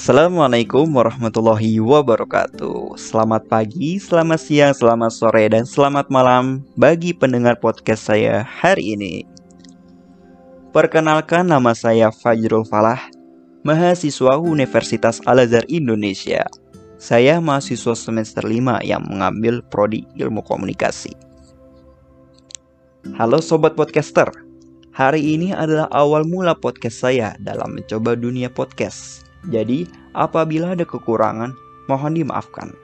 Assalamualaikum warahmatullahi wabarakatuh. Selamat pagi, selamat siang, selamat sore, dan selamat malam bagi pendengar podcast saya hari ini. Perkenalkan nama saya Fajrul Falah Mahasiswa Universitas Al-Azhar Indonesia. Saya mahasiswa semester 5 yang mengambil prodi ilmu komunikasi. Halo Sobat Podcaster Hari ini adalah awal mula podcast saya dalam mencoba dunia podcast jadi, apabila ada kekurangan, mohon dimaafkan.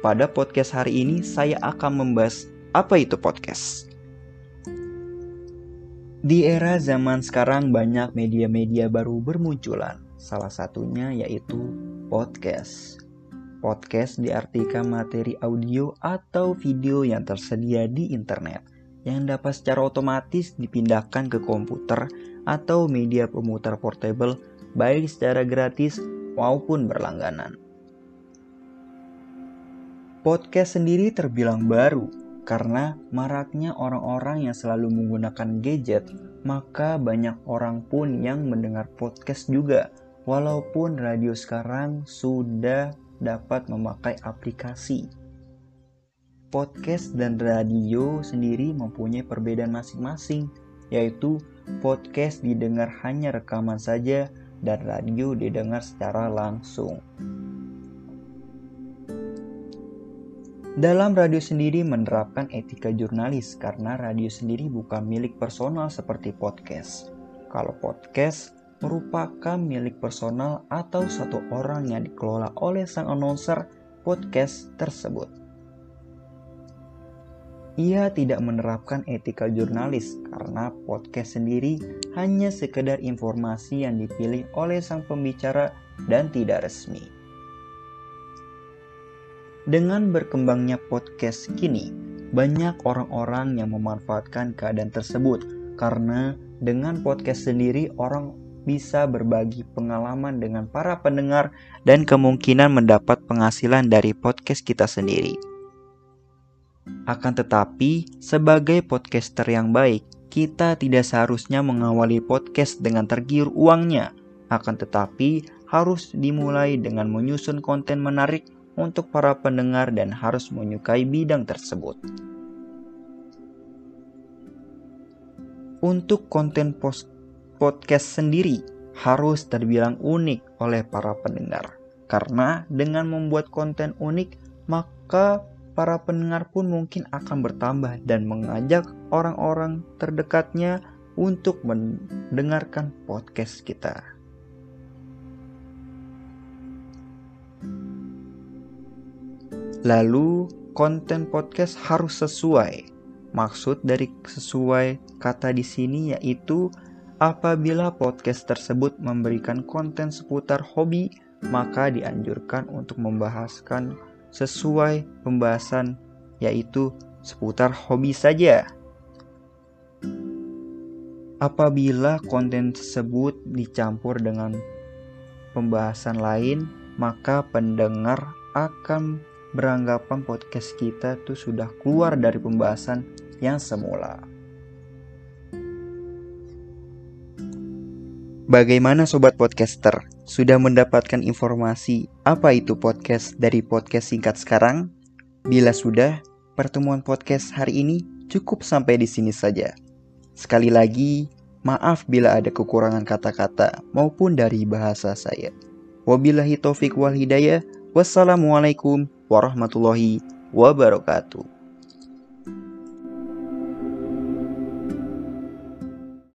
Pada podcast hari ini, saya akan membahas apa itu podcast. Di era zaman sekarang, banyak media-media baru bermunculan. Salah satunya yaitu podcast. Podcast diartikan materi audio atau video yang tersedia di internet yang dapat secara otomatis dipindahkan ke komputer atau media pemutar portable baik secara gratis maupun berlangganan. Podcast sendiri terbilang baru karena maraknya orang-orang yang selalu menggunakan gadget, maka banyak orang pun yang mendengar podcast juga. Walaupun radio sekarang sudah dapat memakai aplikasi. Podcast dan radio sendiri mempunyai perbedaan masing-masing, yaitu podcast didengar hanya rekaman saja, dan radio didengar secara langsung. Dalam radio sendiri menerapkan etika jurnalis karena radio sendiri bukan milik personal seperti podcast. Kalau podcast merupakan milik personal atau satu orang yang dikelola oleh sang announcer podcast tersebut. Ia tidak menerapkan etika jurnalis karena podcast sendiri hanya sekedar informasi yang dipilih oleh sang pembicara dan tidak resmi. Dengan berkembangnya podcast kini, banyak orang-orang yang memanfaatkan keadaan tersebut karena dengan podcast sendiri orang bisa berbagi pengalaman dengan para pendengar dan kemungkinan mendapat penghasilan dari podcast kita sendiri. Akan tetapi, sebagai podcaster yang baik, kita tidak seharusnya mengawali podcast dengan tergiur uangnya. Akan tetapi, harus dimulai dengan menyusun konten menarik untuk para pendengar dan harus menyukai bidang tersebut. Untuk konten podcast sendiri harus terbilang unik oleh para pendengar. Karena dengan membuat konten unik, maka para pendengar pun mungkin akan bertambah dan mengajak orang-orang terdekatnya untuk mendengarkan podcast kita. Lalu, konten podcast harus sesuai. Maksud dari sesuai kata di sini yaitu apabila podcast tersebut memberikan konten seputar hobi, maka dianjurkan untuk membahaskan sesuai pembahasan yaitu seputar hobi saja. Apabila konten tersebut dicampur dengan pembahasan lain, maka pendengar akan beranggapan podcast kita tuh sudah keluar dari pembahasan yang semula. Bagaimana sobat podcaster? Sudah mendapatkan informasi apa itu podcast dari podcast singkat sekarang? Bila sudah, pertemuan podcast hari ini cukup sampai di sini saja. Sekali lagi, maaf bila ada kekurangan kata-kata maupun dari bahasa saya. Wabillahi taufik wal hidayah. Wassalamualaikum warahmatullahi wabarakatuh.